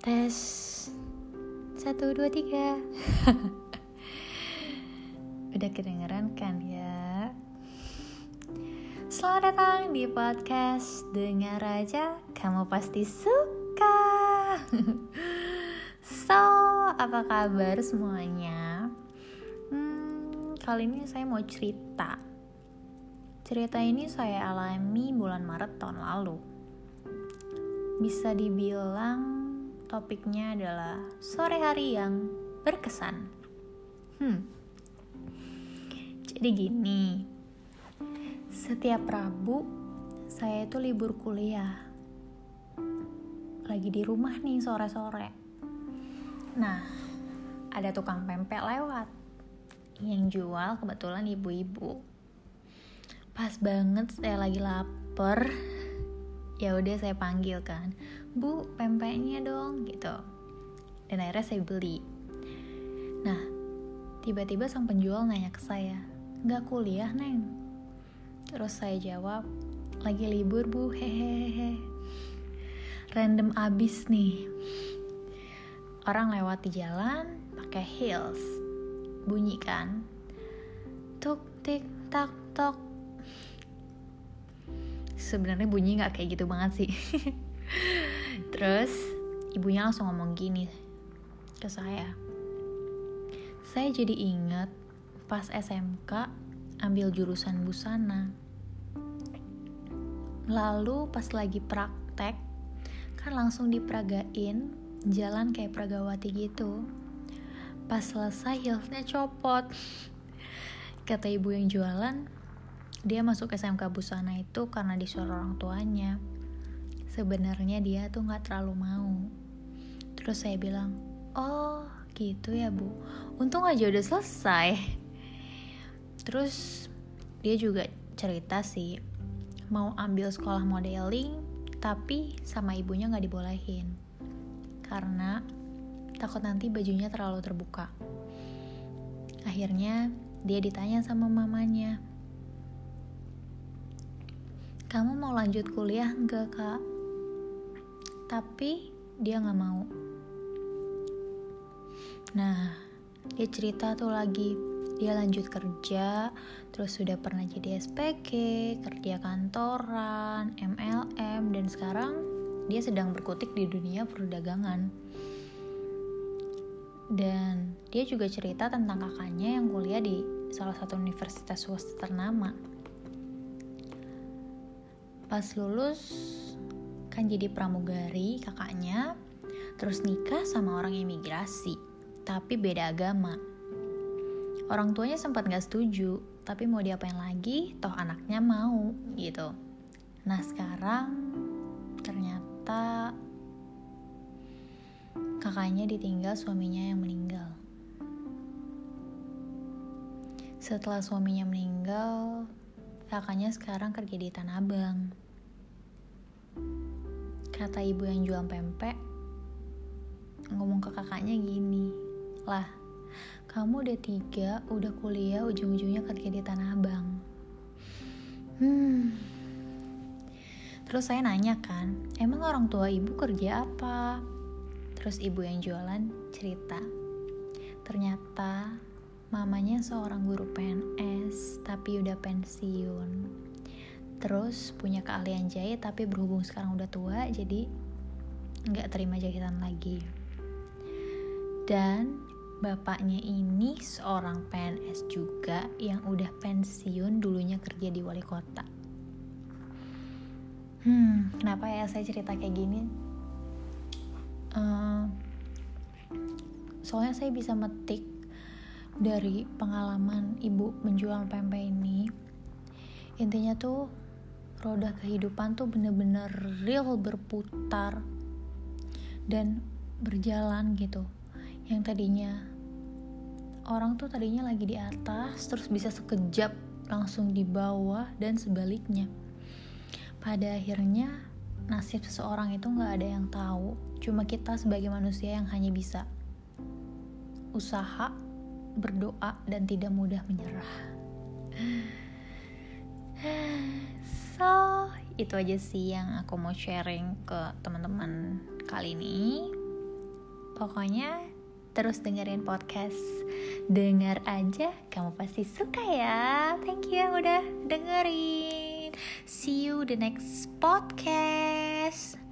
Tes. Satu, dua, tiga. Udah kedengeran kan ya? Selamat datang di podcast Dengar aja Kamu pasti suka. So, apa kabar semuanya? Hmm, kali ini saya mau cerita. Cerita ini saya alami bulan Maret tahun lalu. Bisa dibilang topiknya adalah sore hari yang berkesan. Hmm. Jadi gini, setiap Rabu saya itu libur kuliah. Lagi di rumah nih sore-sore. Nah, ada tukang pempek lewat yang jual kebetulan ibu-ibu. Pas banget saya lagi lapar, ya udah saya panggil kan bu pempeknya dong gitu. Dan akhirnya saya beli. Nah tiba-tiba sang penjual nanya ke saya nggak kuliah neng? Terus saya jawab lagi libur bu. Hehehe. Random abis nih. Orang lewat di jalan pakai heels. Bunyi kan tuk tik tak tok. Sebenarnya bunyi nggak kayak gitu banget sih terus ibunya langsung ngomong gini ke saya. Saya jadi ingat pas SMK ambil jurusan busana. Lalu pas lagi praktek kan langsung diperagain jalan kayak pragawati gitu. Pas selesai heelsnya copot. Kata ibu yang jualan dia masuk SMK Busana itu karena disuruh orang tuanya. Sebenarnya dia tuh nggak terlalu mau. Terus saya bilang, oh gitu ya bu. Untung aja udah selesai. Terus dia juga cerita sih mau ambil sekolah modeling tapi sama ibunya nggak dibolehin karena takut nanti bajunya terlalu terbuka. Akhirnya dia ditanya sama mamanya, kamu mau lanjut kuliah enggak kak? Tapi dia nggak mau. Nah, dia cerita tuh lagi, dia lanjut kerja, terus sudah pernah jadi SPG, kerja kantoran, MLM, dan sekarang dia sedang berkutik di dunia perdagangan. Dan dia juga cerita tentang kakaknya yang kuliah di salah satu universitas swasta ternama pas lulus kan jadi pramugari kakaknya terus nikah sama orang imigrasi tapi beda agama. Orang tuanya sempat gak setuju tapi mau diapain lagi toh anaknya mau gitu. Nah sekarang ternyata kakaknya ditinggal suaminya yang meninggal. Setelah suaminya meninggal kakaknya sekarang kerja di Tanah Abang. Kata ibu yang jual pempek, ngomong ke kakaknya gini, lah, kamu udah tiga, udah kuliah, ujung-ujungnya kerja di Tanah Abang. Hmm. Terus saya nanya kan, emang orang tua ibu kerja apa? Terus ibu yang jualan cerita, ternyata mamanya seorang guru PNS tapi udah pensiun terus punya keahlian jahit tapi berhubung sekarang udah tua jadi nggak terima jahitan lagi. Dan bapaknya ini seorang PNS juga yang udah pensiun dulunya kerja di wali kota. Hmm kenapa ya saya cerita kayak gini? Uh, soalnya saya bisa metik dari pengalaman ibu menjual pempek ini. Intinya tuh roda kehidupan tuh bener-bener real berputar dan berjalan gitu yang tadinya orang tuh tadinya lagi di atas terus bisa sekejap langsung di bawah dan sebaliknya pada akhirnya nasib seseorang itu nggak ada yang tahu cuma kita sebagai manusia yang hanya bisa usaha berdoa dan tidak mudah menyerah. So, itu aja sih yang aku mau sharing ke teman-teman kali ini. pokoknya terus dengerin podcast. Dengar aja kamu pasti suka ya. Thank you yang udah dengerin. See you the next podcast